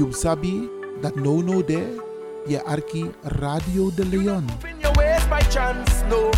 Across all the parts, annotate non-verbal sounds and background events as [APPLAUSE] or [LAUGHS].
You sabi dat no no de je arki Radio de Leon. Chance, no.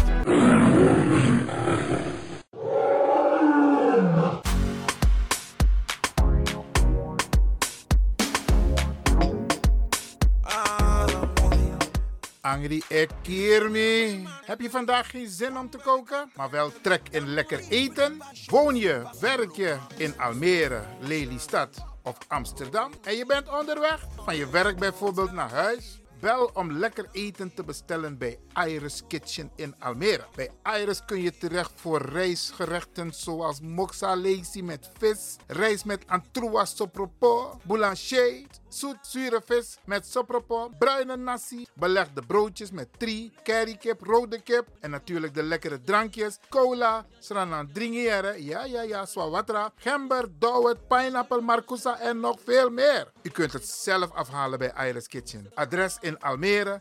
Angry Ekirmi. Heb je vandaag geen zin om te koken, maar wel trek in lekker eten? Woon je, werk je in Almere, Lelystad of Amsterdam en je bent onderweg van je werk bijvoorbeeld naar huis? Bel om lekker eten te bestellen bij Iris Kitchen in Almere. Bij Iris kun je terecht voor rijstgerechten zoals moxa lazy met vis, rijst met antroas sopropo, boulanger, zoet zure vis met sopropo, bruine nasi, belegde broodjes met tri, currykip, rode kip en natuurlijk de lekkere drankjes, cola, sranan dringiere, ja ja ja, swawatra, gember, dowet, pineapple, marcousa en nog veel meer. U kunt het zelf afhalen bij Iris Kitchen. Adres in Almere,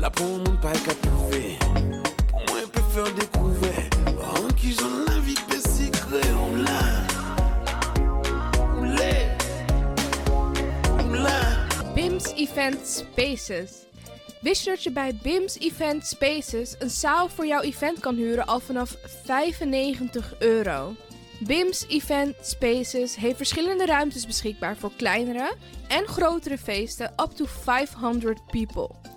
Là pour mon pas qu'à trouver, pour moi peut faire découvrir. En qui j'en la l'a, on l'a. BIMS Event Spaces. Wist je dat je bij BIMS Event Spaces een zaal voor jouw event kan huren al vanaf 95 euro? BIMS Event Spaces heeft verschillende ruimtes beschikbaar voor kleinere en grotere feesten up to 500 people.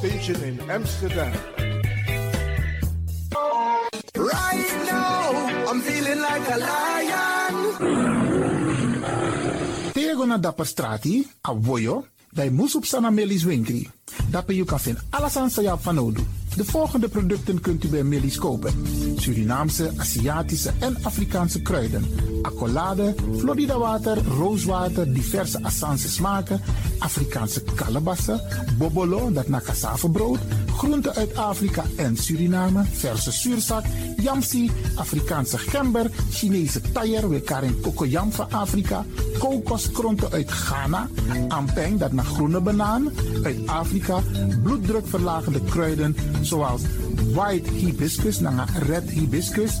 Station in Amsterdam. Right now, I'm feeling like a lion. Tego na dapper strati, a voyo, dai musup sana melis winkri. Dapper you kan vinden alles aan sa van nodu. De volgende producten kunt u bij Melis kopen. Surinaamse, Aziatische en Afrikaanse kruiden. Accolade, Florida water, rooswater, diverse Assange smaken. Afrikaanse kalebassen, bobolo, dat na cassavebrood. Groenten uit Afrika en Suriname, verse zuurzak, yamsi, Afrikaanse gember, Chinese taier, we karin kokoyam van Afrika, kokoskronten uit Ghana, ampeng, dat naar groene banaan, uit Afrika, bloeddrukverlagende kruiden zoals white hibiscus, naar red hibiscus,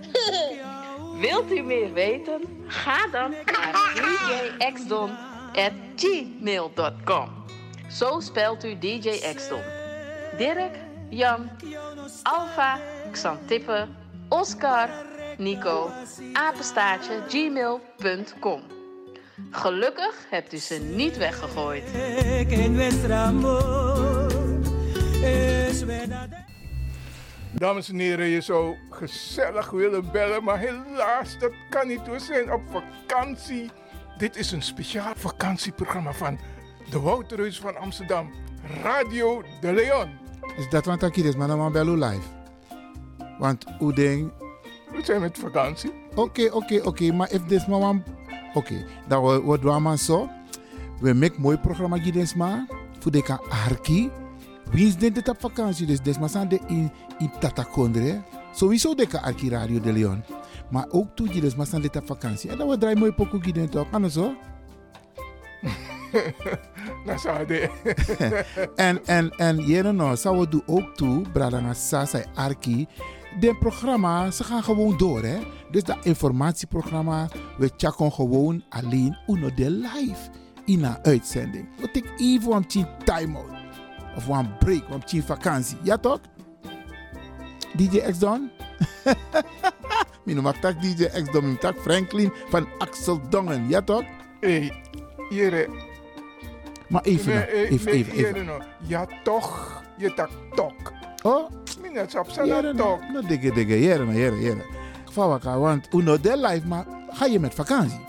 [LAUGHS] Wilt u meer weten? Ga dan naar djxdon.gmail.com Zo spelt u DJ Xdon. Dirk, Jan, Alfa, Xantippe, Oscar, Nico, apenstaartje, gmail.com. Gelukkig hebt u ze niet weggegooid. Dames en heren, je zou gezellig willen bellen, maar helaas, dat kan niet. We zijn op vakantie. Dit is een speciaal vakantieprogramma van de Wouterhuis van Amsterdam, Radio de Leon. Is dat wat ik is, maar dan bellen live. Want hoe ding. We zijn met vakantie. Oké, oké, oké, maar if this one. Oké, dan we wat doen we zo. We maken mooi programma gids maar. Voor de kan arki. Wie is dit op vakantie? Dus des maar zijn de in in Tatakondre. Sowieso de arki Radio de Leon. Maar ook toe gids maar zijn dit op vakantie. En dan we draaien mooi pokoe gids toch? Anders zo. Dat [LAUGHS] zou de. [LAUGHS] en en en jere nou, zou we doen ook toe, Bradanga Sasa Arki. De programma, ze gaan gewoon door hè. Dus dat informatieprogramma, we checken gewoon alleen uno de live in een uitzending. We take even een time out. Of een break, een vakantie. Ja toch? DJ X Don? [LAUGHS] Mijn noem tak DJ X Don, mijn tak Franklin van Axel Dongen. Ja toch? Hey, jere. Maar even, nou, even, even, even. Nou. Ja toch, je tak tok. Oh? Minets op zijn tok. Nou, dikke, dikke, jere, jere, jere. Vawaka, want uno de life, maar ga je met vakantie?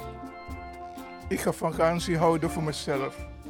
Ik ga vakantie houden voor mezelf.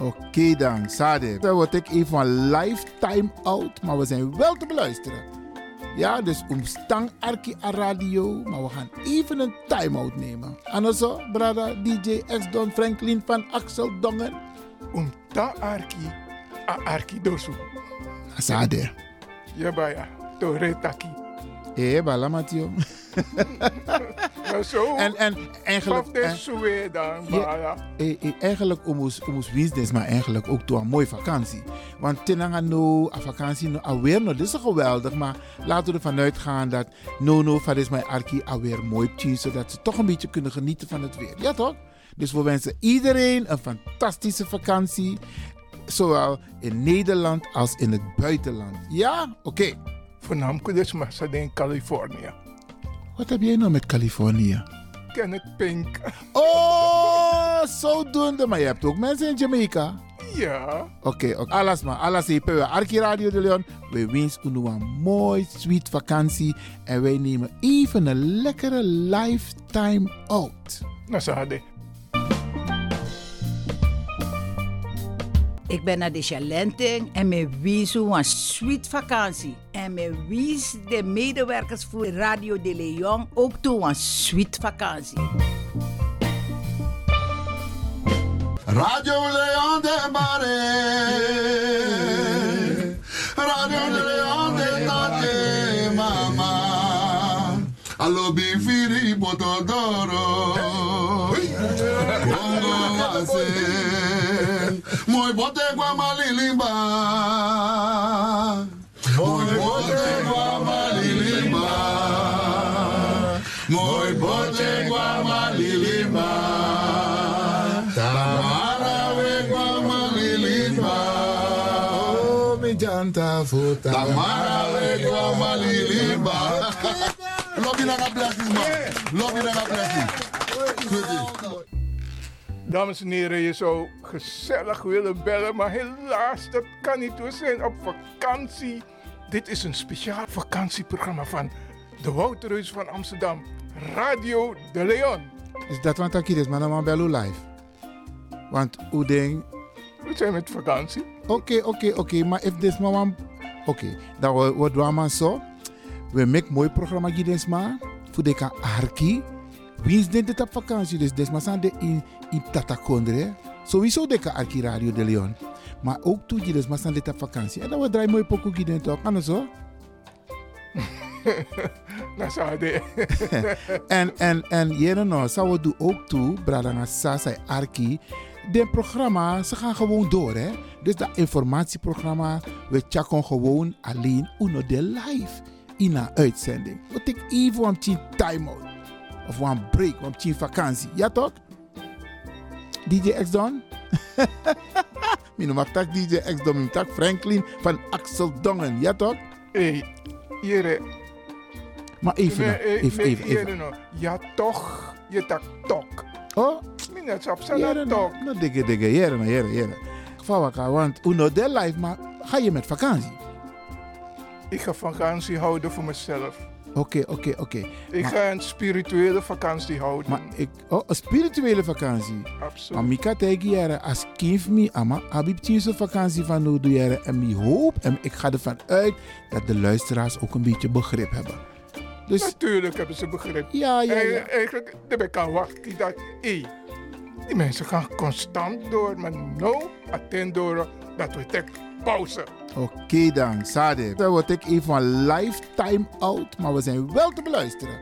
Oké dan, Sade. Dan word ik even een lifetime out, maar we zijn wel te beluisteren. Ja, dus omstang Arki a radio, maar we gaan even een time-out nemen. Anders brada DJ X Don Franklin van Axel Dongen. Om ta Arki, a Arki dosu. Asade. Ja, baya. Tore taki. Eh, bala Matio. Maar [LAUGHS] zo. [LAUGHS] En, en eigenlijk... Ja, eh, eh, eigenlijk omus omus business, maar eigenlijk ook door een mooie vakantie. Want tenanga no, a vakantie no, alweer no, dit is geweldig, maar laten we ervan uitgaan dat no no, van is mijn arki alweer mooi tien, zodat ze toch een beetje kunnen genieten van het weer. Ja toch? Dus we wensen iedereen een fantastische vakantie, zowel in Nederland als in het buitenland. Ja? Oké. Voornamelijk dus maar in Californië. Wat heb jij nou met Californië? Kenneth Pink. [LAUGHS] Oh, zodoende. Maar je hebt ook mensen in Jamaica. Ja. Oké, oké. alles maar. Alles hier bij Arki Radio de Leon. We wensen u een mooi, sweet vakantie. En wij nemen even een lekkere lifetime out. Nou, ze hadden. Ik ben naar de Chalenting en me wies een sweet vakantie. En me wies de medewerkers voor Radio de Leon ook toe een sweet vakantie. Radio Leon de Mare. alobifiri potodoro bongo wase moi bote guamalilimba moi bote guamalilimba moi bote guamalilimba tamara we guamalilimba mi janta futa tamara we guamalilimba [LAUGHS] Lobby na ga blessing, man. Blessing. Dames en heren, je zou gezellig willen bellen, maar helaas, dat kan niet. We zijn op vakantie. Dit is een speciaal vakantieprogramma van de Wouterhuis van Amsterdam, Radio de Leon. Is dat wat ik is, maar dan bel u live. Want hoe denk... We zijn met vakantie. Oké, oké, oké. Maar if this one... Oké, dan we, we doen maar zo. We maken mooi programma gides maar. Voor de kan arki. Wie is dit op vakantie? Dus des maar zijn de in, in Tatakondre. Sowieso de kan arki Radio de Leon. Maar ook toe gides maar zijn dit op vakantie. En dan we draaien mooi pokoe gides toch? Anders zo? [LAUGHS] Nou, ze hadden. [LAUGHS] en, en, en jere nou, zou we doen ook toe, Bradanga Sasa Arki. De programma, ze gaan gewoon door, hè. Dus dat informatieprogramma, we checken gewoon alleen uno de live in een uitzending. We take even een tien time-out. Of een break, een tien vakantie. Ja toch? DJ X Don? [LAUGHS] Mijn mag tak DJ X Don, mijn tak Franklin van Axel Dongen. Ja toch? Hé, hier. Maar even, nou, even, even, even. nou. Ja, toch. Je tak tok. Oh? Minnet op Jere, zijn tok. no, no digge, digge, jere, jere, jere. Fawaka, want uno de life, maar ga je met vakantie? Ik ga vakantie houden voor mezelf. Oké, oké, oké. Ik Maar- ga een spirituele vakantie houden. Maar ik, oh, een spirituele vakantie. Absoluut. Maar Mika tegen jere, als kind me, ama, abib tien vakantie van jere. En ik hoop, en ik ga ervan uit, dat de luisteraars ook een beetje begrip hebben. Dus, Natuurlijk hebben ze begrip. Ja, ja, ja. En Eigenlijk, daar ben ik aan wachten dat, hé, die mensen gaan constant door, maar no, attend door, dat we pauze. Oké dan, Sade. Dan word ik even een lifetime out, maar we zijn wel te beluisteren.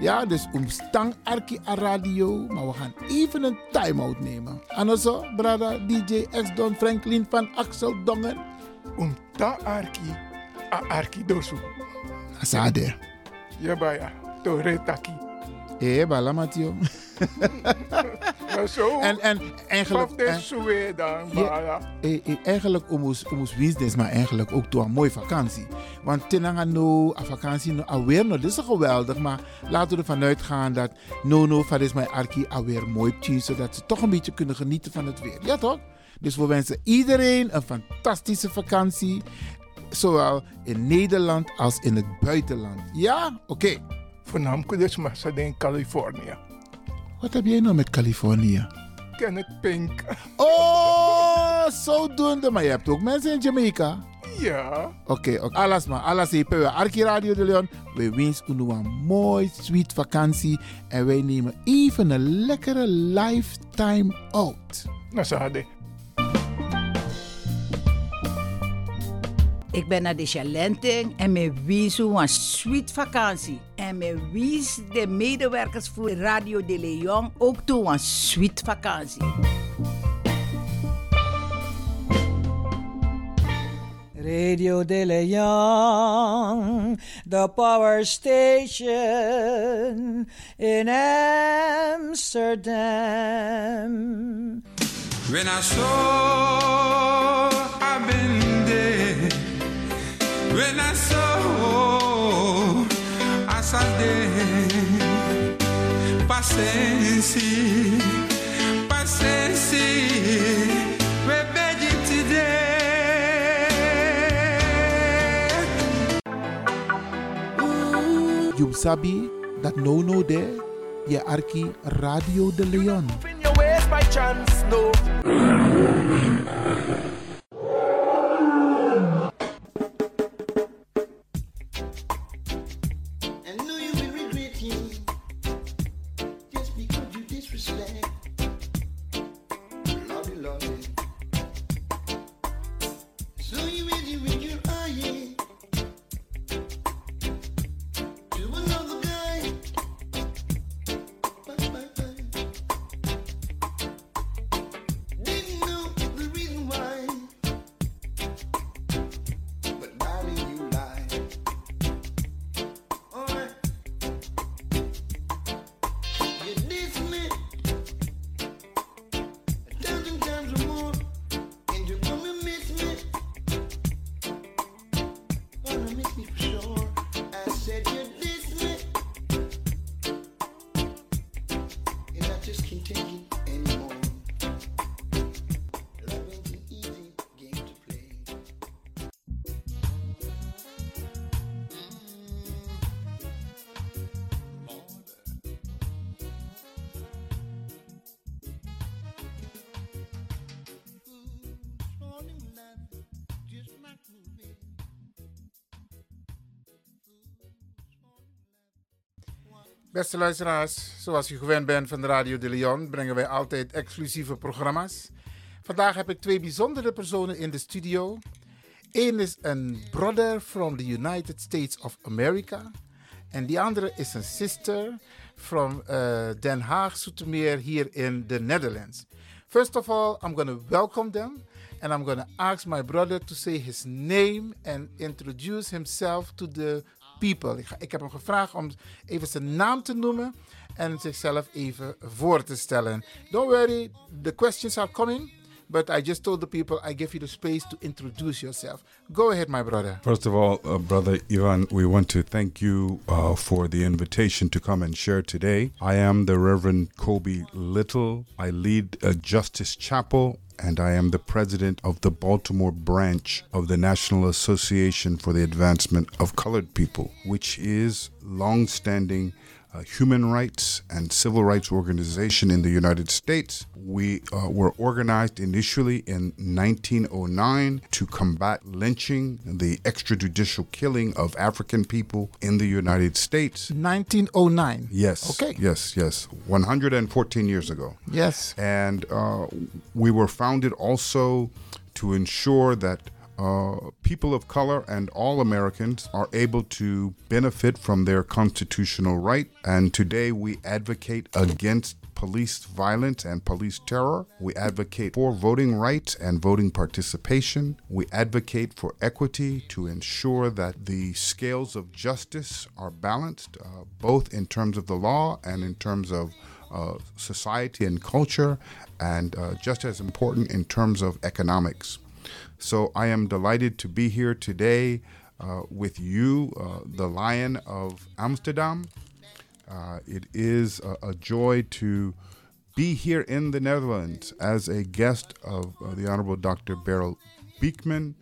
Ja, dus omstang Arki radio, maar we gaan even een time-out nemen. En zo, brada DJ X Don Franklin van Axel Dongen. Om ta Arki, a Arki dosu. Sade. Ja, baya, tore taki. Eh, bala Matio. Maar zo, En, en eigenlijk... dan, Ja, eh, eh, eigenlijk omus business, maar eigenlijk ook door een mooie vakantie. Want tenanga no, a vakantie no, alweer no, dit is geweldig, maar laten we ervan uitgaan dat no no, van is mijn arki alweer mooi tien, zodat ze toch een beetje kunnen genieten van het weer. Ja toch? Dus we wensen iedereen een fantastische vakantie, zowel in Nederland als in het buitenland. Ja? Oké. Voornamelijk dus ze in Californië. Wat heb jij nou met Californië? Kenneth Pink. Oh, zodoende. Maar je hebt ook mensen in Jamaica. Ja. Oké, oké. alles maar. Alles Arki Radio de Leon. We wensen u een mooi, sweet vakantie. En wij nemen even een lekkere lifetime out. Nou, Ik ben naar de Chalenting en me wies een sweet vakantie. En me wies de medewerkers voor Radio de Leon ook toe een sweet vakantie. Radio De Leon, the power station in Amsterdam. When I saw I've been there, when I saw I saw there, paciência, paciência, we beg you today. You sabi dat no no there, je arki Radio de Leon. Beste luisteraars, zoals u gewend bent van de Radio de Leon, brengen wij altijd exclusieve programma's. Vandaag heb ik twee bijzondere personen in de studio. Eén is een brother from the United States of America. En die andere is een sister from uh, Den Haag, Zoetermeer, hier in the Netherlands. First of all, I'm going to welcome them. And I'm going to ask my brother to say his name and introduce himself to the people. Ik, heb hem gevraagd om even zijn naam te noemen en zichzelf even voor te stellen. Don't worry, the questions are coming. But I just told the people I give you the space to introduce yourself. Go ahead, my brother. First of all, uh, Brother Ivan, we want to thank you uh, for the invitation to come and share today. I am the Reverend Kobe Little. I lead a Justice Chapel. And I am the president of the Baltimore branch of the National Association for the Advancement of Colored People, which is long-standing uh, human rights and civil rights organization in the United States. We uh, were organized initially in 1909 to combat lynching, the extrajudicial killing of African people in the United States. 1909. Yes. Okay. Yes, yes. 114 years ago. Yes. And uh, we were founded also to ensure that uh, people of color and all Americans are able to benefit from their constitutional right. And today we advocate against police violence and police terror. We advocate for voting rights and voting participation. We advocate for equity to ensure that the scales of justice are balanced, uh, both in terms of the law and in terms of uh, society and culture, and uh, just as important in terms of economics. So I am delighted to be here today uh, with you, uh, the Lion of Amsterdam. Uh, it is a, a joy to be here in the Netherlands as a guest of uh, the Honorable Dr. Beryl Beekman,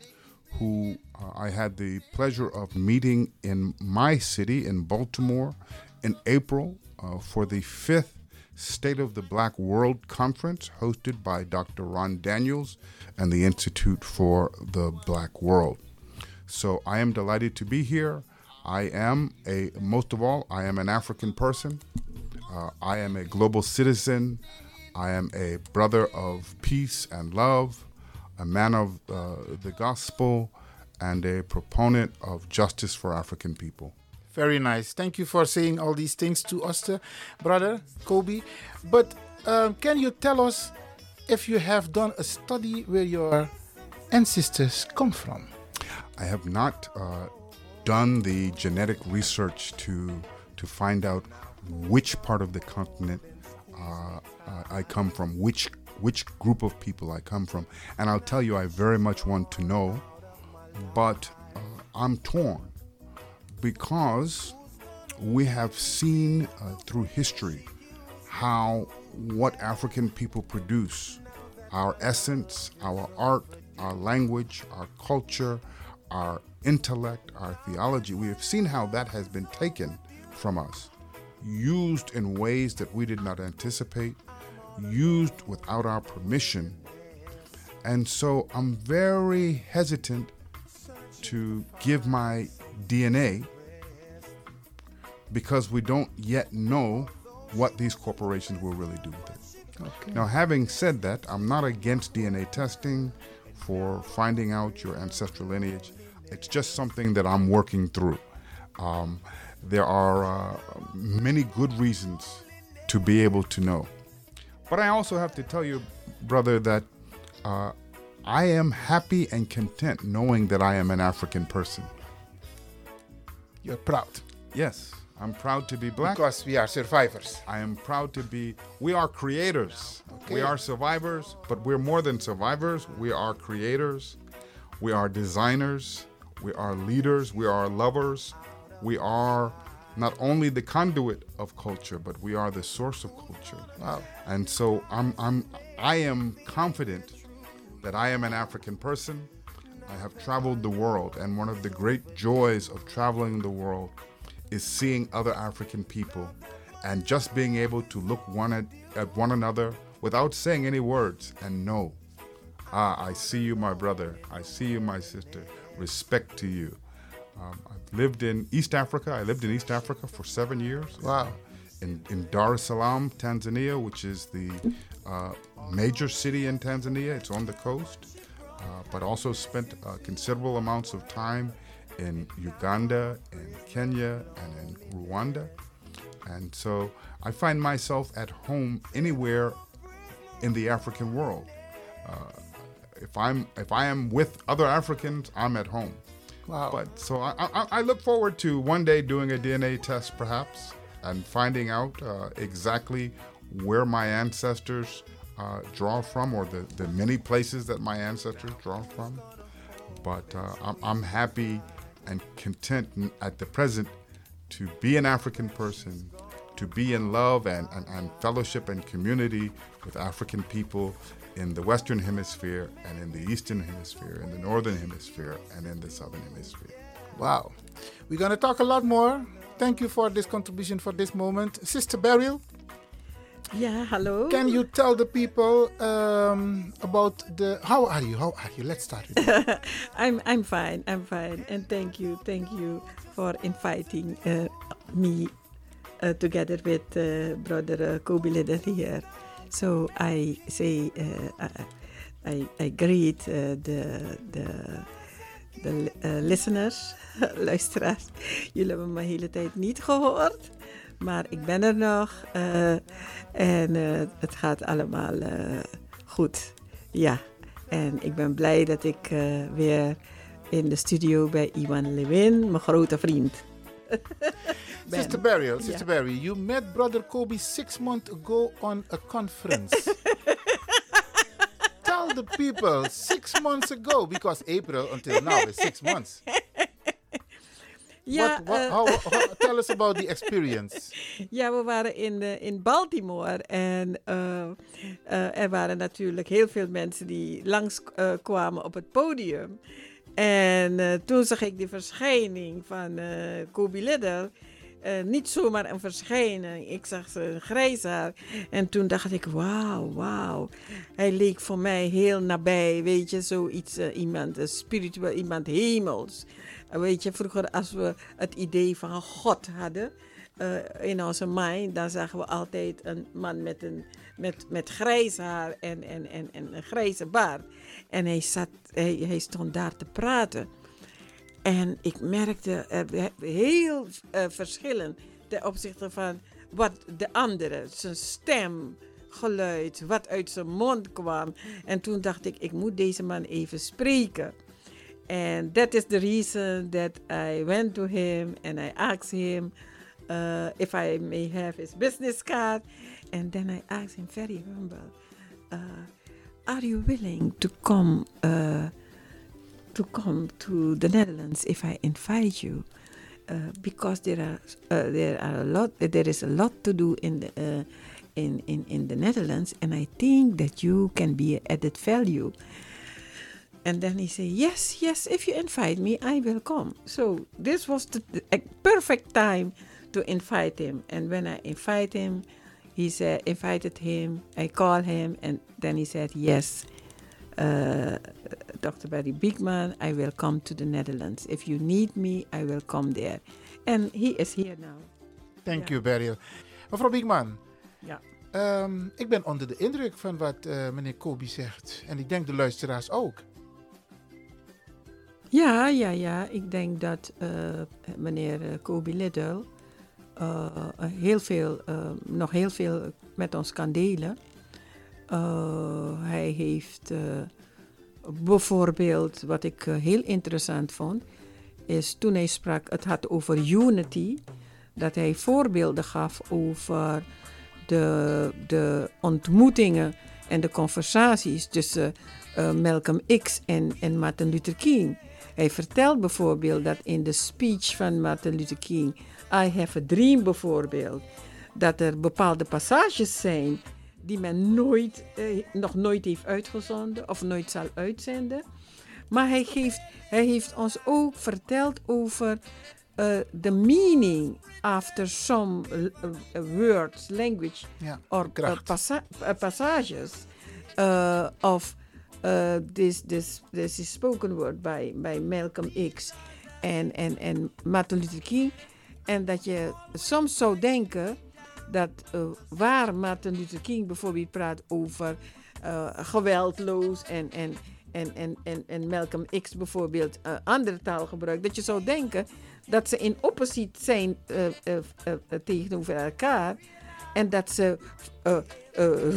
who uh, I had the pleasure of meeting in my city, in Baltimore, in April uh, for the fifth State of the Black World Conference hosted by Dr. Ron Daniels and the Institute for the Black World. So I am delighted to be here. I am a, most of all, I am an African person. Uh, I am a global citizen. I am a brother of peace and love, a man of uh, the gospel, and a proponent of justice for African people. Very nice. Thank you for saying all these things to us, uh, brother Kobe. But um, can you tell us if you have done a study where your ancestors come from? I have not uh, done the genetic research to to find out which part of the continent uh, uh, I come from, which which group of people I come from, and I'll tell you, I very much want to know, but uh, I'm torn because we have seen uh, through history how what African people produce, our essence, our art, our language, our culture, our intellect, our theology, we have seen how that has been taken from us, used in ways that we did not anticipate, used without our permission. And so I'm very hesitant to give my DNA because we don't yet know what these corporations will really do with it. Okay. Now, having said that, I'm not against DNA testing for finding out your ancestral lineage. It's just something that I'm working through. Um, there are uh, many good reasons to be able to know. But I also have to tell you, brother, that uh, I am happy and content knowing that I am an African person. You're proud. Yes, I'm proud to be black. Because we are survivors. I am proud to be, we are creators. We are survivors, but we're more than survivors. We are creators. We are designers. We are leaders. We are lovers. We are not only the conduit of culture, but we are the source of culture. Wow. And so I'm, I'm, I am confident that I am an African person. I have traveled the world, and one of the great joys of traveling the world is seeing other African people and just being able to look one at, at one another without saying any words and know, ah, I see you, my brother. I see you, my sister. Respect to you. Um, I've lived in East Africa. I lived in East Africa for seven years. Wow. In, in Dar es Salaam, Tanzania, which is the uh, major city in Tanzania. It's on the coast. Uh, but also spent uh, considerable amounts of time in Uganda, in Kenya, and in Rwanda. And so I find myself at home anywhere in the African world. Uh, if I'm if I am with other Africans, I'm at home. Wow. But so I, I, I look forward to one day doing a DNA test, perhaps, and finding out uh, exactly where my ancestors uh, draw from, or the, the many places that my ancestors draw from. But uh, I'm, I'm happy and content at the present to be an African person, to be in love and, and, and fellowship and community with African people in the Western Hemisphere and in the Eastern Hemisphere, in the Northern Hemisphere, and in the Southern Hemisphere. Wow. We're going to talk a lot more. Thank you for this contribution for this moment. Sister Beryl, Yeah, hello. can you tell the people um, about the. How are you? How are you? Let's start. [LAUGHS] I'm I'm fine. I'm fine, and thank you, thank you for inviting uh, me uh, together with uh, brother uh, Kobe Lidder here. So I say uh, I, I I greet uh, the the de uh, listeners, [LAUGHS] luisteraars. Jullie hebben me de hele tijd niet gehoord. Maar ik ben er nog. eh, en eh, het gaat allemaal eh, goed. Ja. En ik ben blij dat ik weer in de studio bij Iwan Lewin, mijn grote vriend. [LAUGHS] Sister Sister Ja. Beryl, you met Brother Kobe six months ago on a conference. [LAUGHS] Tell the people six months ago, because April until now is six months. Ja, What, what, eh, how, [LAUGHS] how, tell us about the experience. Ja, we waren in, eh, in Baltimore en eh, er waren natuurlijk heel veel mensen die langskwamen kwamen op het podium. En toen zag ik die verschijning van Kobe Lidder. Eh, niet zomaar een verschijning. Ik zag zijn grijs haar. En toen dacht ik, wauw, wauw. Hij leek voor mij heel nabij. Weet je, zoiets, iemand, een spiritueel, iemand hemels. Eh, weet je, vroeger als we het idee van God hadden eh, in onze mind, dan zagen we altijd een man met, een, met, met grijs haar en, en, en, en een grijze baard. En hij, zat, hij, hij stond daar te praten. En ik merkte er heel uh, verschillen ten opzichte van wat de andere, zijn stem, geluid, wat uit zijn mond kwam. En toen dacht ik, ik moet deze man even spreken. And that is the reason that I went to him and I asked him uh, if I may have his business card. And then I asked him very humble, uh, are you willing to come uh, to come to the Netherlands if I invite you? Uh, because there are uh, there are a lot there is a lot to do in the uh, in, in in the Netherlands, and I think that you can be added value. And then he said, Yes, yes, if you invite me, I will come. So this was the, the perfect time to invite him. And when I invite him, he said, invited him, I called him, and then he said, Yes, uh, Dr. Barry Bigman, I will come to the Netherlands. If you need me, I will come there. And he is here now. Thank you, Beryl. Mevrouw Bigman. Ja. Um, ik ben onder de indruk van wat uh, meneer Kobi zegt. En ik denk de luisteraars ook. Ja, ja, ja. Ik denk dat uh, meneer Kobi Liddell uh, heel veel, nog heel veel met ons kan delen. hij heeft bijvoorbeeld, wat ik heel interessant vond, is toen hij sprak, het had over unity, dat hij voorbeelden gaf over de, de ontmoetingen en de conversaties tussen Malcolm X en, en Martin Luther King. Hij vertelt bijvoorbeeld dat in de speech van Martin Luther King, I Have a Dream bijvoorbeeld, dat er bepaalde passages zijn die men nooit, eh, nog nooit heeft uitgezonden of nooit zal uitzenden. Maar hij, geeft, hij heeft ons ook verteld over de uh, meaning after some uh, words, language ja, or passa passages of uh, this, this, is spoken word by, by Malcolm X en, en, en Martin Luther King. En dat je soms zou denken dat uh, waar Martin Luther King bijvoorbeeld praat over uh, geweldloos en, en, en, en, en, en Malcolm X bijvoorbeeld uh, andere taal gebruikt, dat je zou denken dat ze in oppositie zijn tegenover elkaar. En dat ze uh, uh,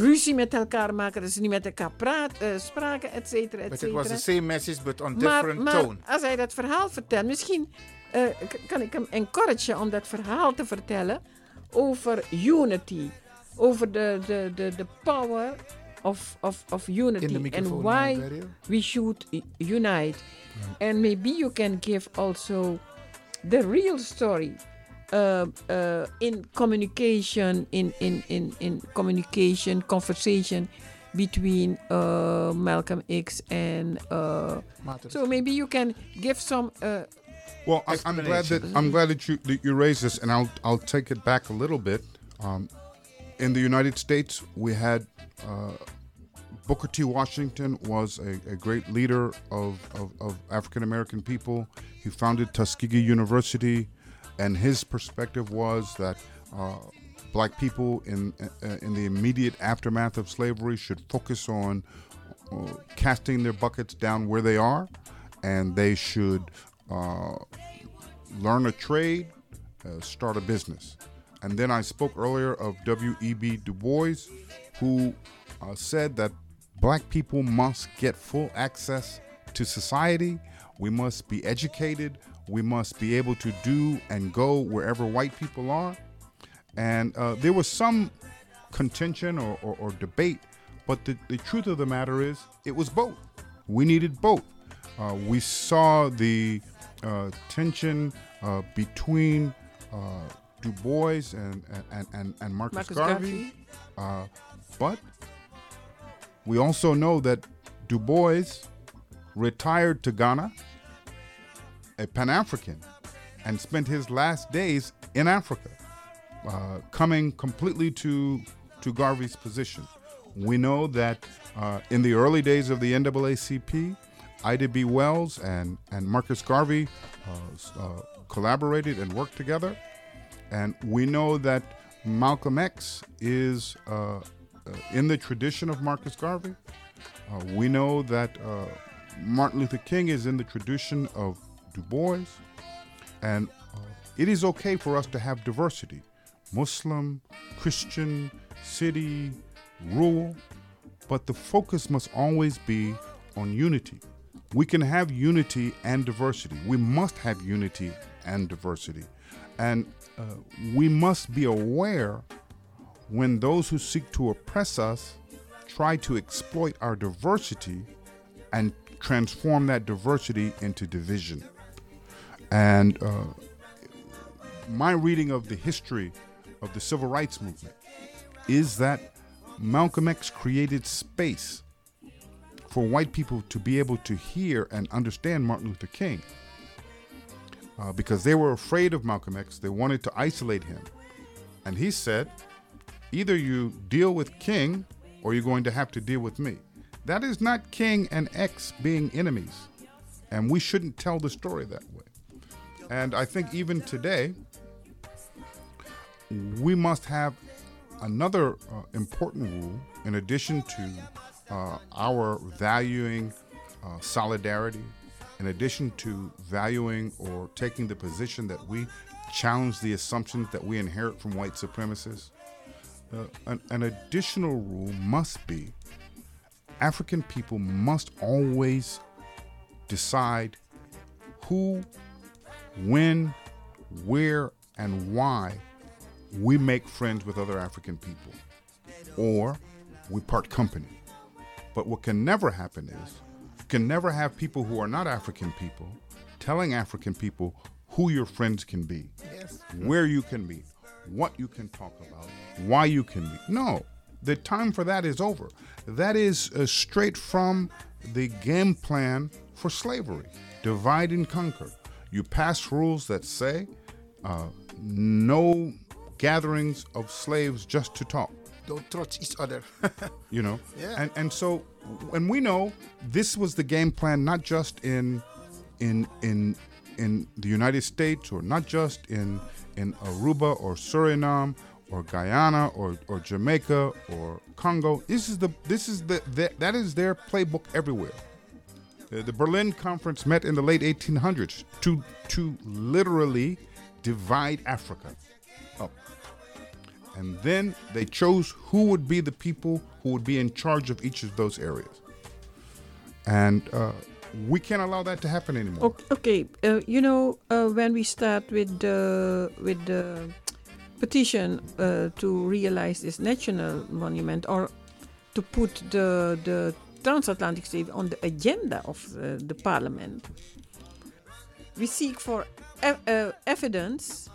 ruzie met elkaar maken, dat ze niet met elkaar praat, uh, spraken, et cetera, et But it was the same message, but on different maar, tone. Maar als hij dat verhaal vertelt, misschien kan ik hem encouragen om dat verhaal te vertellen over unity. Over de, de, de, de power of, of, of unity. And why we should unite. Yeah. And maybe you can give also the real story. Uh, uh, in communication, in, in, in, in communication, conversation between uh, Malcolm X and so maybe you can give some. well, I, am glad that I'm glad that you that you raised this, and I'll I'll take it back a little bit. Um, in the United States, we had Booker T. Washington was a, a great leader of, of, of African American people. He founded Tuskegee University and his perspective was that uh, black people in uh, in the immediate aftermath of slavery should focus on uh, casting their buckets down where they are, and they should uh, learn a trade, uh, start a business. And then I spoke earlier of W.E.B. Du Bois, who uh, said that black people must get full access to society. We must be educated. We must be able to do and go wherever white people are. And uh, there was some contention or, or, or debate, but the, the, truth of the matter is it was both. We needed both. Uh, we saw the uh, tension uh, between uh, Du Bois and, and, and, and Marcus, Marcus Garvey, uh, but we also know that Du Bois retired to Ghana a Pan African and spent his last days in Africa, uh, coming completely to, to Garvey's position. We know that uh, in the early days of the NAACP, Ida B. Wells and, and Marcus Garvey uh, collaborated and worked together. And we know that Malcolm X is uh, in the tradition of Marcus Garvey. Uh, we know that uh, Martin Luther King is in the tradition of Du Bois. And it is okay for us to have diversity Muslim, Christian, city, rural, but the focus must always be on unity. We can have unity and diversity. We must have unity and diversity. And uh, we must be aware when those who seek to oppress us try to exploit our diversity and transform that diversity into division. And uh, my reading of the history of the civil rights movement is that Malcolm X created space for white people to be able to hear and understand Martin Luther King. Uh, because they were afraid of Malcolm X, they wanted to isolate him. And he said, either you deal with King or you're going to have to deal with me. That is not King and X being enemies. And we shouldn't tell the story that way. And I think even today, we must have another uh, important rule in addition to uh, our valuing uh, solidarity, in addition to valuing or taking the position that we challenge the assumptions that we inherit from white supremacists. Uh, an, an additional rule must be African people must always decide who, when, where, and why we make friends with other African people or we part company. But what can never happen is you can never have people who are not African people telling African people who your friends can be, Yes. where you can meet, what you can talk about, why you can meet. No, the time for that is over. That is uh, straight from the game plan for slavery divide and conquer. You pass rules that say uh, no gatherings of slaves just to talk. Don't touch each other. [LAUGHS] you know Yeah. and and so and we know this was the game plan not just in in in in the united states or not just in in aruba or suriname or guyana or, or jamaica or congo this is the this is the, the that is their playbook everywhere the, the berlin conference met in the late 1800s to to literally divide africa up and then they chose who would be the people who would be in charge of each of those areas. And uh, we can't allow that to happen anymore. Okay, uh, you know, uh, when we start with the with the petition uh, to realize this national monument or to put the the transatlantic slave on the agenda of uh, the parliament, we seek for uh, evidence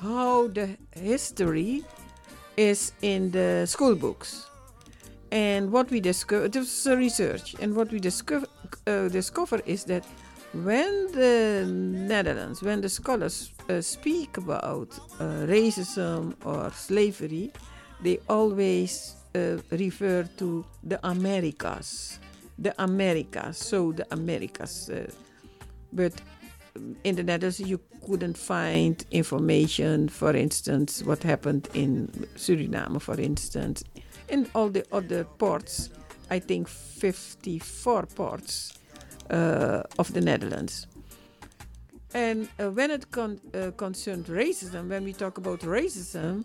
how the history is in the school books. And what we discover, this research, and what we discover, uh, discover is that when the Netherlands, when the scholars uh, speak about uh, racism or slavery, they always uh, refer to the Americas. The Americas, so the Americas. Uh, but in the Netherlands, you couldn't find information, for instance, what happened in Suriname, for instance. In all the other ports, I think 54 ports uh, of the Netherlands. And uh, when it con- uh, concerned racism, when we talk about racism,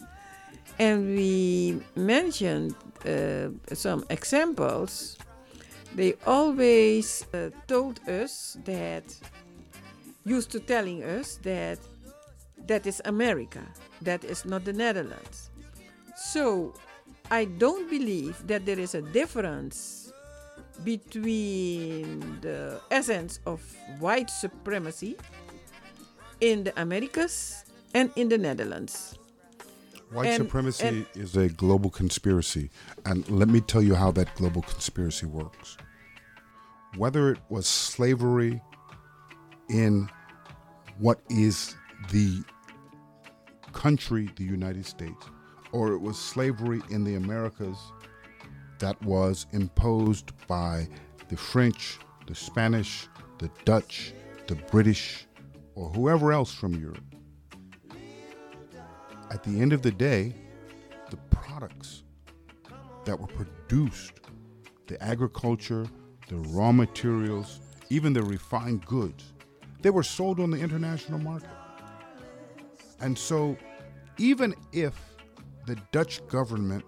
and we mentioned uh, some examples, they always uh, told us that used to telling us that that is America, that is not the Netherlands. So I don't believe that there is a difference between the essence of white supremacy in the Americas and in the Netherlands. White And- supremacy and- is a global conspiracy. And let me tell you how that global conspiracy works. Whether it was slavery in what is the country, the United States, or it was slavery in the Americas that was imposed by the French, the Spanish, the Dutch, the British, or whoever else from Europe. At the end of the day, the products that were produced, the agriculture, the raw materials, even the refined goods, they were sold on the international market. And so, even if the Dutch government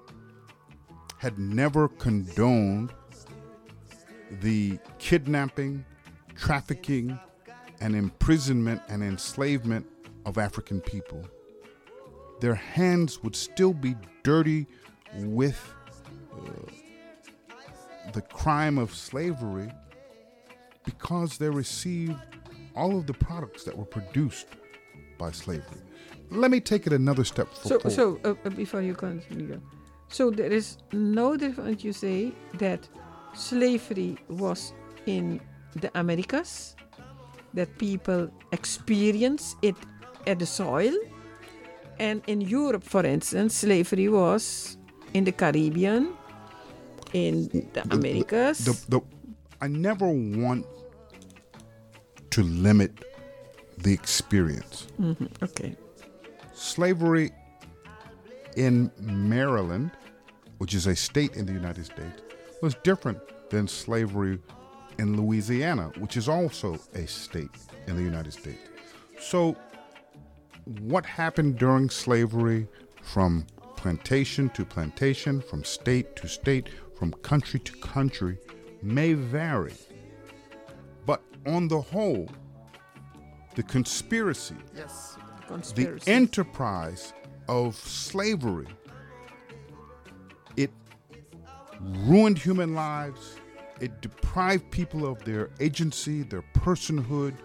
had never condoned the kidnapping, trafficking, and imprisonment and enslavement of African people, their hands would still be dirty with uh, the crime of slavery because they received all of the products that were produced by slavery. Let me take it another step So, forward. so uh, uh, before you continue, so there is no difference. You say that slavery was in the Americas, that people experience it at the soil, and in Europe, for instance, slavery was in the Caribbean, in the Americas. The, the, I never want to limit the experience. Mhm, Okay. Slavery in Maryland, which is a state in the United States, was different than slavery in Louisiana, which is also a state in the United States. So, what happened during slavery from plantation to plantation, from state to state, from country to country may vary. But on the whole, the conspiracy, Yes. the enterprise of slavery, it ruined human lives. It deprived people of their agency, their personhood,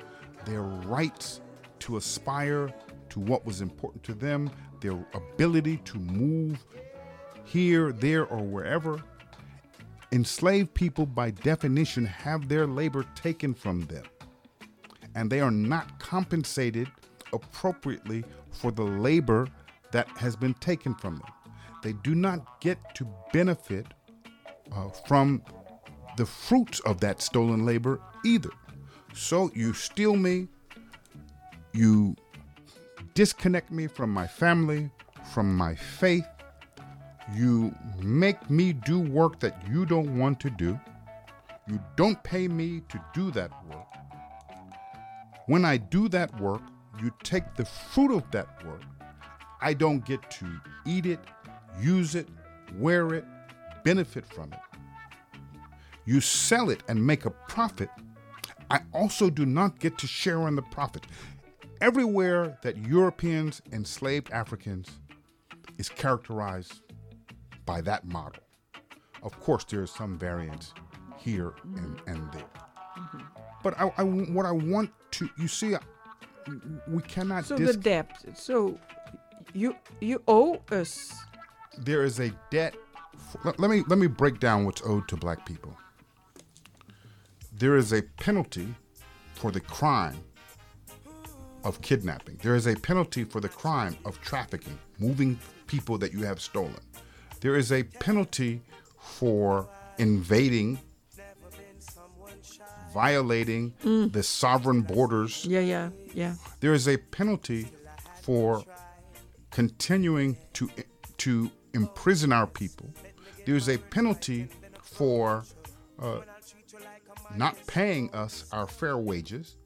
their rights to aspire to what was important to them, their ability to move here, there, or wherever. Enslaved people, by definition, have their labor taken from them, and they are not compensated appropriately for the labor that has been taken from them. They do not get to benefit uh, from the fruits of that stolen labor either. So you steal me, you disconnect me from my family, from my faith, you make me do work that you don't want to do, you don't pay me to do that work. When I do that work, you take the fruit of that work. I don't get to eat it, use it, wear it, benefit from it. You sell it and make a profit. I also do not get to share in the profit. Everywhere that Europeans enslaved Africans is characterized by that model. Of course, there is some variance here and, and there. Mm-hmm. But I, I- what I want to, you see, we cannot So dis- the debt. So you you owe us. there is a debt. f- let, let me let me break down what's owed to black people. There is a penalty for the crime of kidnapping. There is a penalty for the crime of trafficking, moving people that you have stolen. There is a penalty for invading, violating Mm. the sovereign borders Yeah, yeah, yeah. there is a penalty for continuing to to imprison our people. There is a penalty for uh, not paying us our fair wages.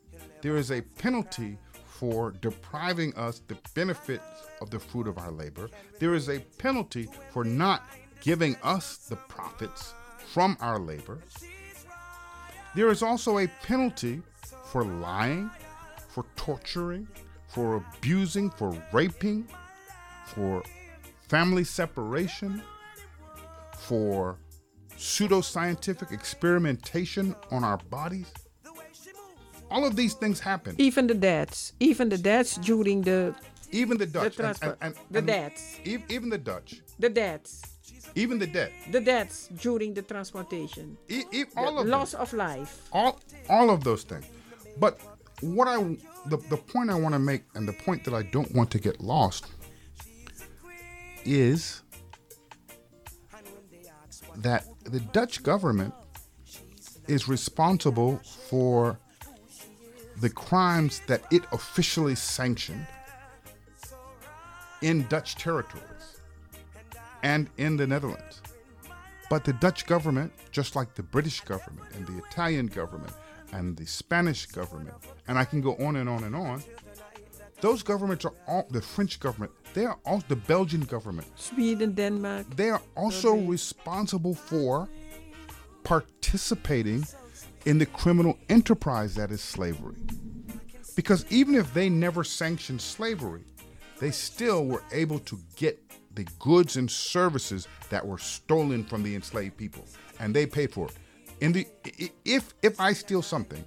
There is a penalty for depriving us the benefits of the fruit of our labor. There is a penalty for not giving us the profits from our labor. There is also a penalty for lying, for torturing, for abusing, for raping, for family separation, for pseudoscientific experimentation on our bodies. All of these things happen. Even the debts. Even the debts during the. Even the Dutch. The and- and- the and debts. e- Even the Dutch. The debts. Even the debt. The debts during the transportation. E- e- all the of loss of life. all all of those things but what i the, the point i want to make and the point that i don't want to get lost is that the dutch government is responsible for the crimes that it officially sanctioned in dutch territories and in the netherlands but the Dutch government, just like the British government and the Italian government and the Spanish government, and I can go on and on and on. Those governments are all the French government. They are all the Belgian government. Sweden, Denmark. They are also responsible for participating in the criminal enterprise that is slavery. Because even if they never sanctioned slavery, they still were able to get the goods and services that were stolen from the enslaved people, and they paid for it. In the if if I steal something,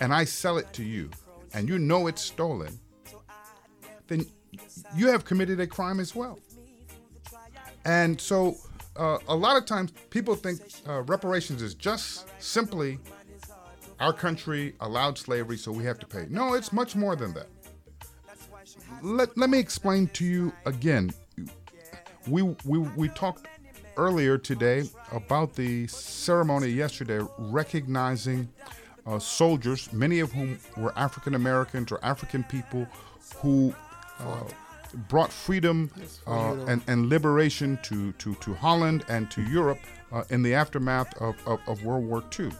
and I sell it to you, and you know it's stolen, then you have committed a crime as well. And so, uh, a lot of times, people think uh, reparations is just simply our country allowed slavery, so we have to pay. No, it's much more than that. Let, let me explain to you again. We, we, we talked earlier today about the ceremony yesterday recognizing uh, soldiers, many of whom were African Americans or African people who uh, brought freedom uh, and, and liberation to, to, to Holland and to Europe uh, in the aftermath of, of, of World War II.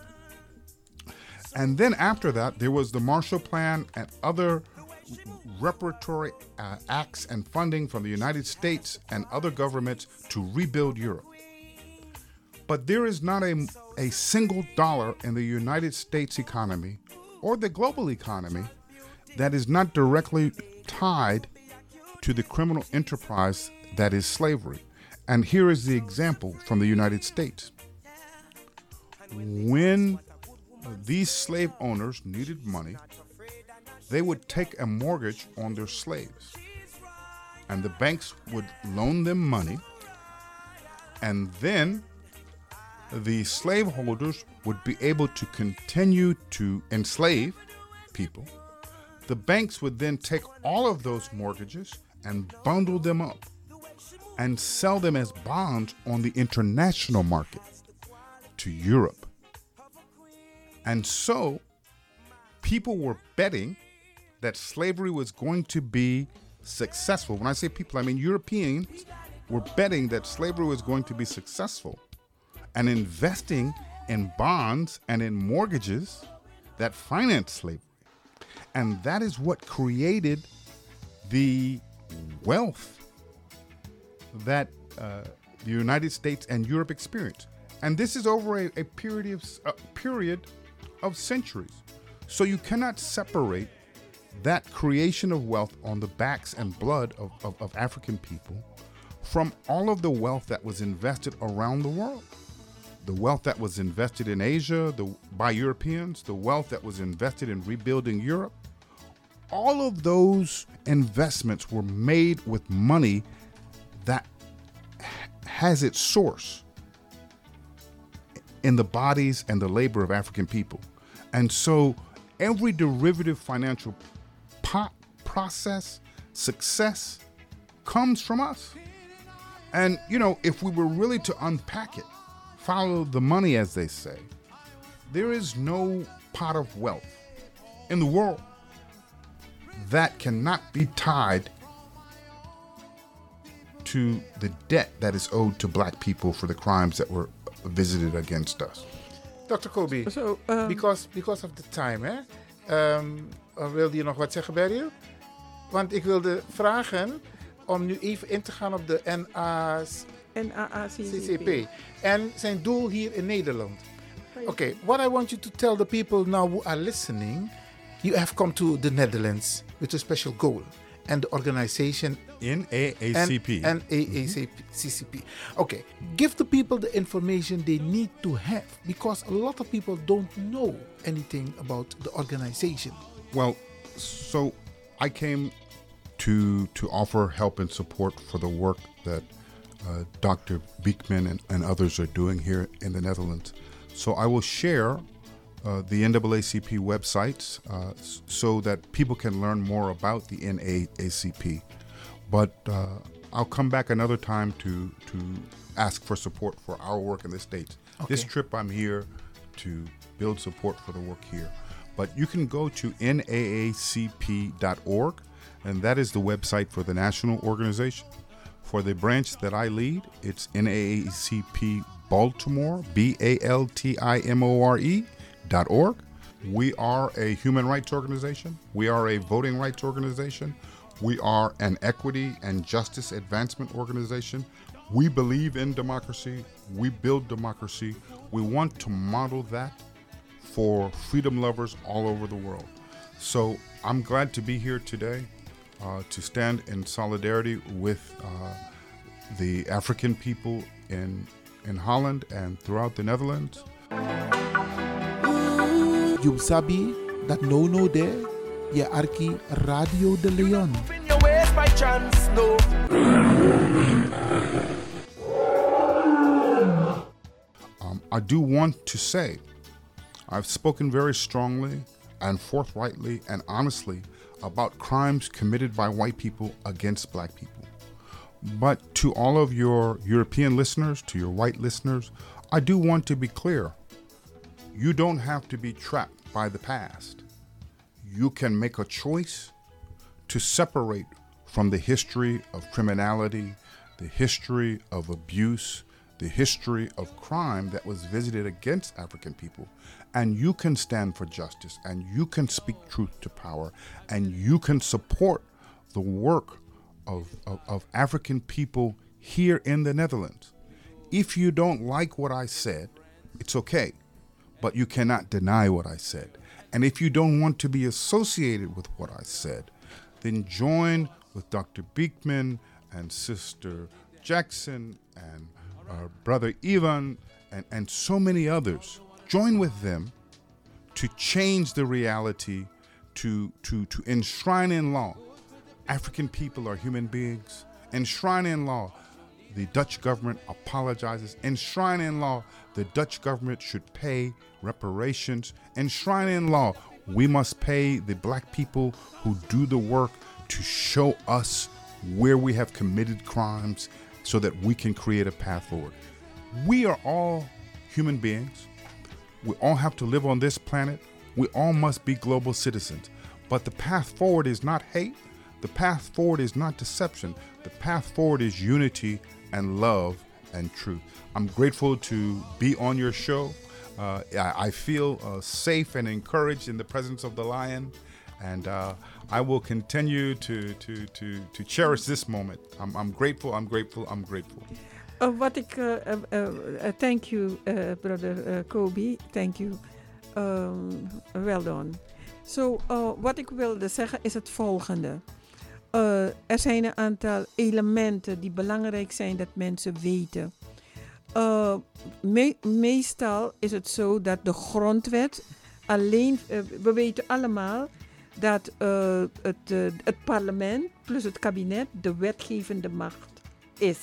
And then after that, there was the Marshall Plan and other reparatory uh, acts and funding from the United States and other governments to rebuild Europe. But there is not a, a single dollar in the United States economy or the global economy that is not directly tied to the criminal enterprise that is slavery. And here is the example from the United States. When these slave owners needed money, they would take a mortgage on their slaves. And the banks would loan them money. And then the slaveholders would be able to continue to enslave people. The banks would then take all of those mortgages and bundle them up and sell them as bonds on the international market to Europe. And so people were betting that slavery was going to be successful. When I say people, I mean Europeans were betting that slavery was going to be successful and investing in bonds and in mortgages that financed slavery. And that is what created the wealth that uh, the United States and Europe experienced. And this is over a, a period of period of centuries. So you cannot separate that creation of wealth on the backs and blood of, of, of African people from all of the wealth that was invested around the world. The wealth that was invested in Asia the, by Europeans, the wealth that was invested in rebuilding Europe, all of those investments were made with money that has its source in the bodies and the labor of African people. And so every derivative financial po- process, success comes from us. And, you know, if we were really to unpack it, follow the money, as they say, there is no pot of wealth in the world that cannot be tied to the debt that is owed to black people for the crimes that were visited against us. Dr. Kobe, So, um, because, because of the time, hè? Um, wilde je nog wat zeggen, Beryl? Want ik wilde vragen om nu even in te gaan op de NA's CCP. En zijn doel hier in Nederland. Okay, what I want you to tell the people now who are listening, you have come to the Netherlands with a special goal. And the organization NAACP. And NAACP. Okay, give the people the information they need to have because a lot of people don't know anything about the organization. Well, so I came to to offer help and support for the work that uh, Dr. Beekman and, and others are doing here in the Netherlands. So I will share uh, the NAACP websites uh, so that people can learn more about the NAACP. But uh, I'll come back another time to to ask for support for our work in the states. This trip, I'm here to build support for the work here. But you can go to naacp.org, and that is the website for the national organization. For the branch that I lead, it's NAACP Baltimore, B A L T I M O R E We are a human rights organization. We are a voting rights organization. We are an equity and justice advancement organization. We believe in democracy. We build democracy. We want to model that for freedom lovers all over the world. So I'm glad to be here today uh, to stand in solidarity with uh, the African people in, in Holland and throughout the Netherlands. No no arki Radio de Leon. Um, I do want to say I've spoken very strongly and forthrightly and honestly about crimes committed by white people against black people. But to all of your European listeners, to your white listeners, I do want to be clear. You don't have to be trapped by the past. You can make a choice to separate from the history of criminality, the history of abuse, the history of crime that was visited against African people. And you can stand for justice and you can speak truth to power and you can support the work of, of, of African people here in the Netherlands. If you don't like what I said, it's okay, but you cannot deny what I said. And if you don't want to be associated with what I said, then join with Dr. Beekman and Sister Jackson and uh, Brother Ivan and, and so many others. Join with them to change the reality, to, to, to enshrine in law. African people are human beings. Enshrine in law. The Dutch government apologizes. Enshrine in law. The Dutch government should pay reparations. Enshrine in law. We must pay the black people who do the work to show us where we have committed crimes so that we can create a path forward. We are all human beings. We all have to live on this planet. We all must be global citizens. But the path forward is not hate. The path forward is not deception. The path forward is unity and love and truth. I'm grateful to be on your show. Uh, I, feel uh, safe and encouraged in the presence of the lion. And uh, I will continue to, to, to, to cherish this moment. I'm, I'm grateful, I'm grateful, I'm grateful. Uh, wat ik, uh, uh, uh, thank you, uh, brother uh, Kobe, thank you. Um, well done. So, uh, wat ik wilde zeggen is het volgende. Uh, er zijn een aantal elementen die belangrijk zijn dat mensen weten. Me meestal is het zo dat de grondwet alleen, uh, we weten allemaal dat het, het parlement plus het kabinet de wetgevende macht is.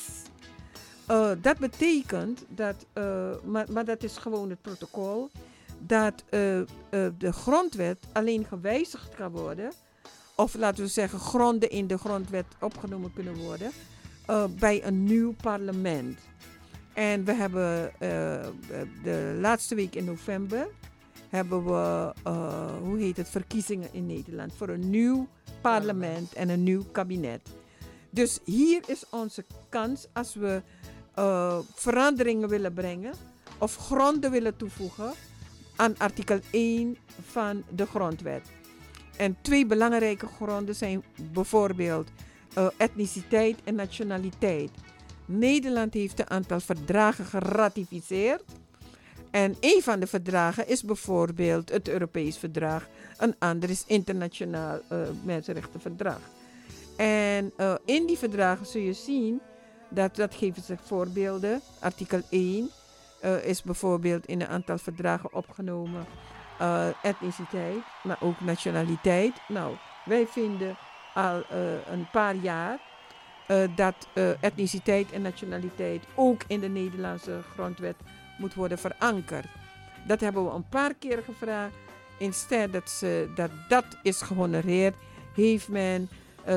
Dat betekent dat, maar, maar dat is gewoon het protocol, dat de grondwet alleen gewijzigd kan worden, of laten we zeggen gronden in de grondwet opgenomen kunnen worden, bij een nieuw parlement. En we hebben de laatste week in november hebben we, hoe heet het, verkiezingen in Nederland voor een nieuw parlement en een nieuw kabinet. Dus hier is onze kans als we veranderingen willen brengen of gronden willen toevoegen aan artikel 1 van de grondwet. En twee belangrijke gronden zijn bijvoorbeeld uh, etniciteit en nationaliteit. Nederland heeft een aantal verdragen geratificeerd. En een van de verdragen is bijvoorbeeld het Europees Verdrag. Een ander is internationaal uh, mensenrechtenverdrag. En uh, in die verdragen zul je zien dat, dat geven ze voorbeelden. Artikel 1 uh, is bijvoorbeeld in een aantal verdragen opgenomen. Uh, etniciteit, maar ook nationaliteit. Nou, wij vinden al uh, een paar jaar dat etniciteit en nationaliteit ook in de Nederlandse grondwet moet worden verankerd. Dat hebben we een paar keer gevraagd. Instead dat ze, dat, dat is gehonoreerd, heeft men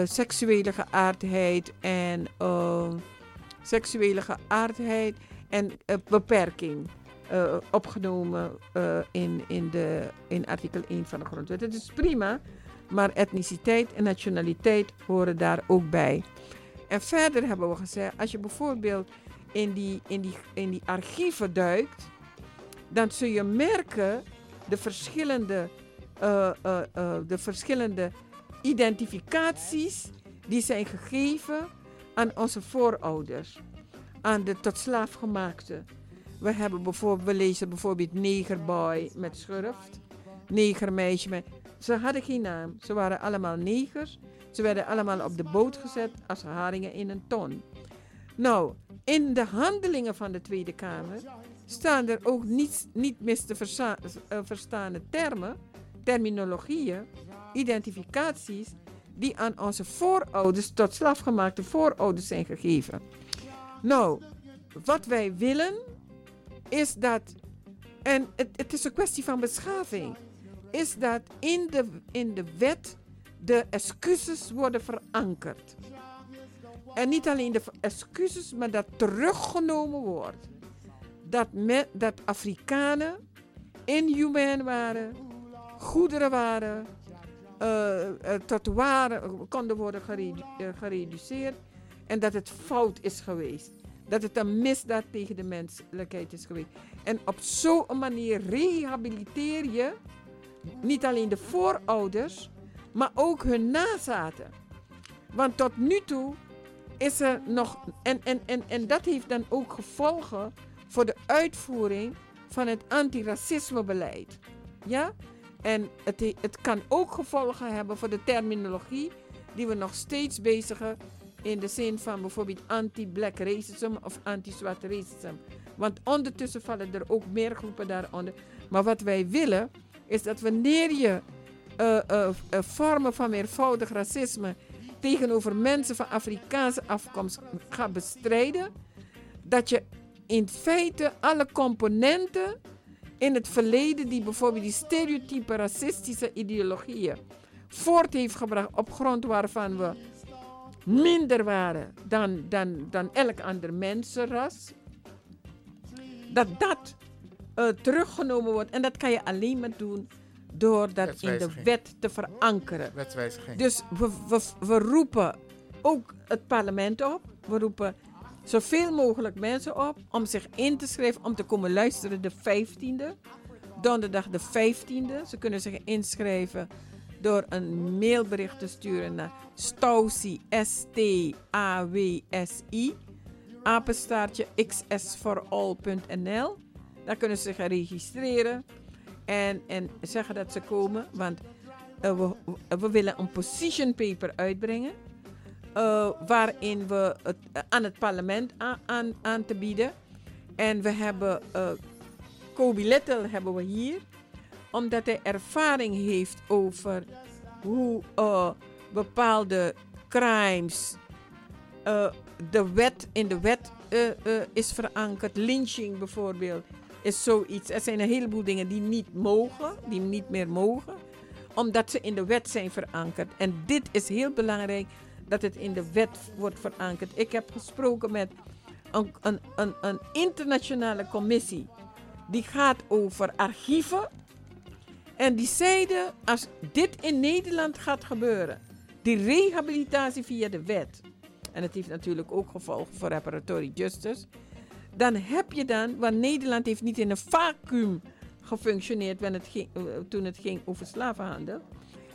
seksuele geaardheid en seksuele geaardheid en beperking uh, opgenomen uh, in, in, de, in artikel 1 van de grondwet. Het is prima, maar etniciteit en nationaliteit horen daar ook bij. En verder hebben we gezegd, als je bijvoorbeeld in die, in die, in die archieven duikt, dan zul je merken de verschillende, eh, eh, eh, de verschillende identificaties die zijn gegeven aan onze voorouders, aan de tot slaaf gemaakte. We, hebben bijvoorbeeld, we lezen bijvoorbeeld negerboy met schurft, negermeisje met... Ze hadden geen naam, ze waren allemaal negers. Ze werden allemaal op de boot gezet als haringen in een ton. Nou, in de handelingen van de Tweede Kamer staan er ook niet, niet mis te verza- eh, verstaande termen, terminologieën, identificaties die aan onze voorouders tot slaafgemaakte voorouders zijn gegeven. Nou, wat wij willen is dat, en het, het is een kwestie van beschaving, is dat in de, in de wet de excuses worden verankerd. En niet alleen de excuses, maar dat teruggenomen wordt. Dat, dat Afrikanen inhumaan waren, goederen waren, eh, eh, tot waren konden worden eh, gereduceerd. En dat het fout is geweest. Dat het een misdaad tegen de menselijkheid is geweest. En op zo'n manier rehabiliteer je niet alleen de voorouders, maar ook hun nazaten. Want tot nu toe is er nog. En, en, en, en dat heeft dan ook gevolgen voor de uitvoering van het antiracismebeleid. Ja? En het, he- het kan ook gevolgen hebben voor de terminologie die we nog steeds bezigen in de zin van bijvoorbeeld anti-black racism of anti-zwart racism. Want ondertussen vallen er ook meer groepen daaronder. Maar wat wij willen is dat wanneer je eh, eh, eh, vormen van meervoudig racisme tegenover mensen van Afrikaanse afkomst gaat bestrijden, dat je in feite alle componenten in het verleden die bijvoorbeeld die stereotype racistische ideologieën voort heeft gebracht op grond waarvan we minder waren dan, dan, dan elk ander mensenras, dat dat eh, teruggenomen wordt. En dat kan je alleen maar doen door dat in de wet te verankeren. Wetswijziging. Dus we, we, we roepen ook het parlement op. We roepen zoveel mogelijk mensen op om zich in te schrijven, om te komen luisteren de 15e. Donderdag de 15e. Ze kunnen zich inschrijven door een mailbericht te sturen naar Stausi, S-T-A-W-S-I, apenstaartje. Daar kunnen ze zich registreren en, en zeggen dat ze komen, want eh, we, we willen een position paper uitbrengen. eh, waarin we het, eh, aan het parlement aan, aan, aan te bieden. En we hebben eh Kobe Little hebben we hier, omdat hij ervaring heeft over hoe eh, bepaalde crimes eh, de wet, in de wet eh, is verankerd. Lynching bijvoorbeeld is zoiets. Er zijn een heleboel dingen die niet mogen, die niet meer mogen, omdat ze in de wet zijn verankerd. En dit is heel belangrijk dat het in de wet wordt verankerd. Ik heb gesproken met een, een, een, een internationale commissie die gaat over archieven. En die zeiden, als dit in Nederland gaat gebeuren, die rehabilitatie via de wet, en het heeft natuurlijk ook gevolgen voor reparatory justice, dan heb je dan, want Nederland heeft niet in een vacuüm gefunctioneerd het ging, eh, toen het ging over slavenhandel.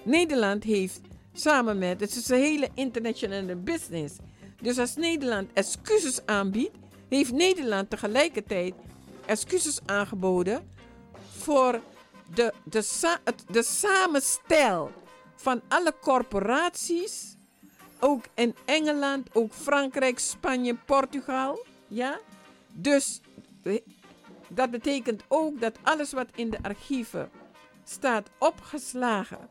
Nederland heeft samen met, het is een hele internationale business. Dus als Nederland excuses aanbiedt, heeft Nederland tegelijkertijd excuses aangeboden voor de, de, sa- het- de samenstel van alle corporaties, ook in Engeland, ook Frankrijk, Spanje, Portugal. Ja? Dus eh, dat betekent ook dat alles wat in de archieven staat opgeslagen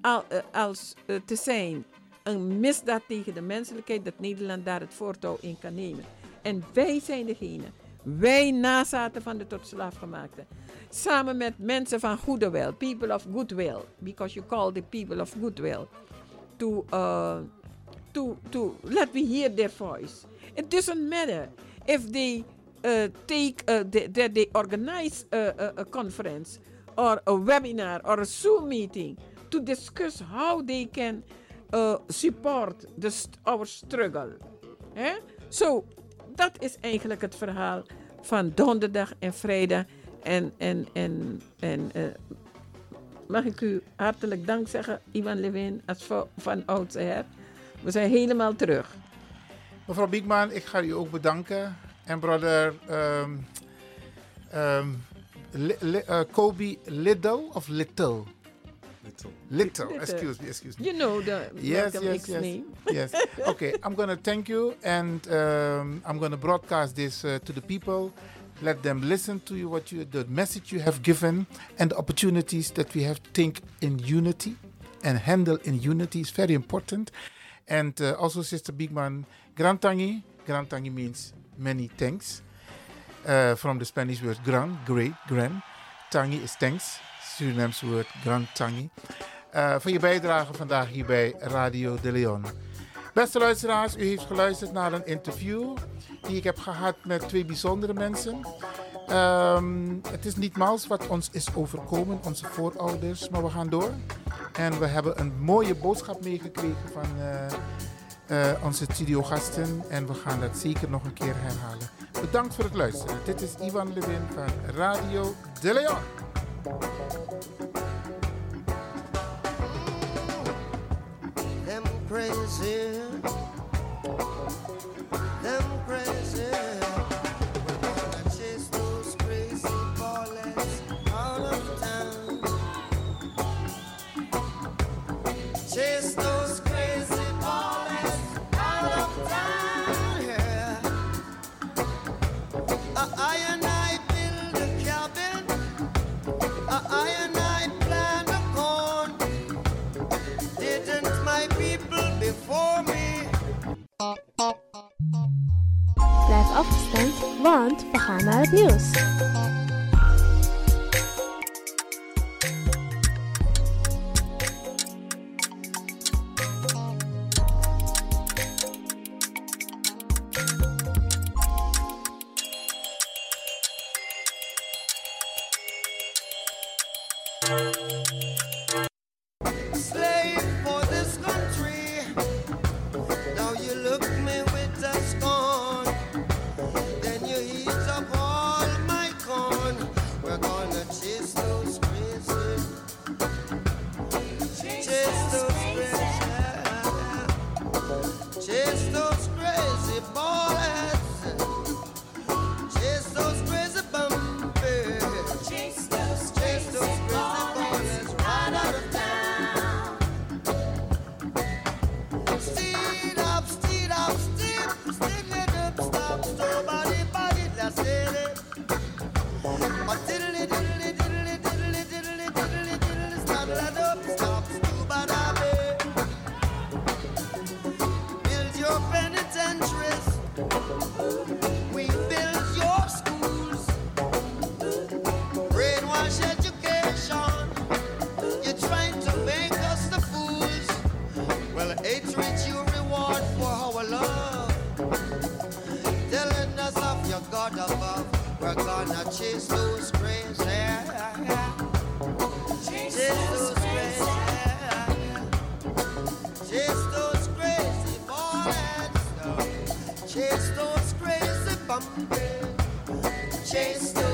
al, eh, als eh, te zijn een misdaad tegen de menselijkheid, dat Nederland daar het voortouw in kan nemen. En wij zijn degene, wij nazaten van de tot slaafgemaakte, samen met mensen van goede wil, people of goodwill, because you call the people of goodwill, to, uh, to, to let me hear their voice. It doesn't matter if they uh, take, uh, that they organize a, a, conference or a webinar or a Zoom meeting to discuss how they can uh, support the our struggle. Hè? So, dat is eigenlijk het verhaal van donderdag en vrijdag. En, en, en, en eh, mag ik u hartelijk dank zeggen, Ivan Levin, als van oudsher. We zijn helemaal terug. Mevrouw Biekman, ik ga u ook bedanken. En brother Li- eh, Kobe Little of Little? Little. Little. Little. Excuse me, excuse me. You know the yes, Malcolm yes, yes. name. yes. [LAUGHS] Okay, I'm going to thank you and um, I'm going to broadcast this uh, to the people. Let them listen to you, what you, the message you have given, and the opportunities that we have to think in unity and handle in unity is very important. And uh, also, Sister Bigman, Grantangi. Grantangi means many thanks. Uh, from the Spanish word gran, great, gran. Tangi is thanks. Surinaamse woord gran tangi. Uh, voor je bijdrage vandaag hier bij Radio de Leon. Beste luisteraars, u heeft geluisterd naar een interview die ik heb gehad met twee bijzondere mensen. Ehm, het is niet mals wat ons is overkomen, onze voorouders, maar we gaan door. En we hebben een mooie boodschap meegekregen van eh, eh, onze studiogasten en we gaan dat zeker nog een keer herhalen. Bedankt voor het luisteren. Dit is Ivan Lewin van Radio de Leon. Them crazy, them crazy. Chase those crazy ballers out of town. Chase those want we gaan naar het nieuws. Your God above. We're gonna chase those crazy. Chase those crazy. Chase those crazy boys. Chase those crazy bumpers. Chase those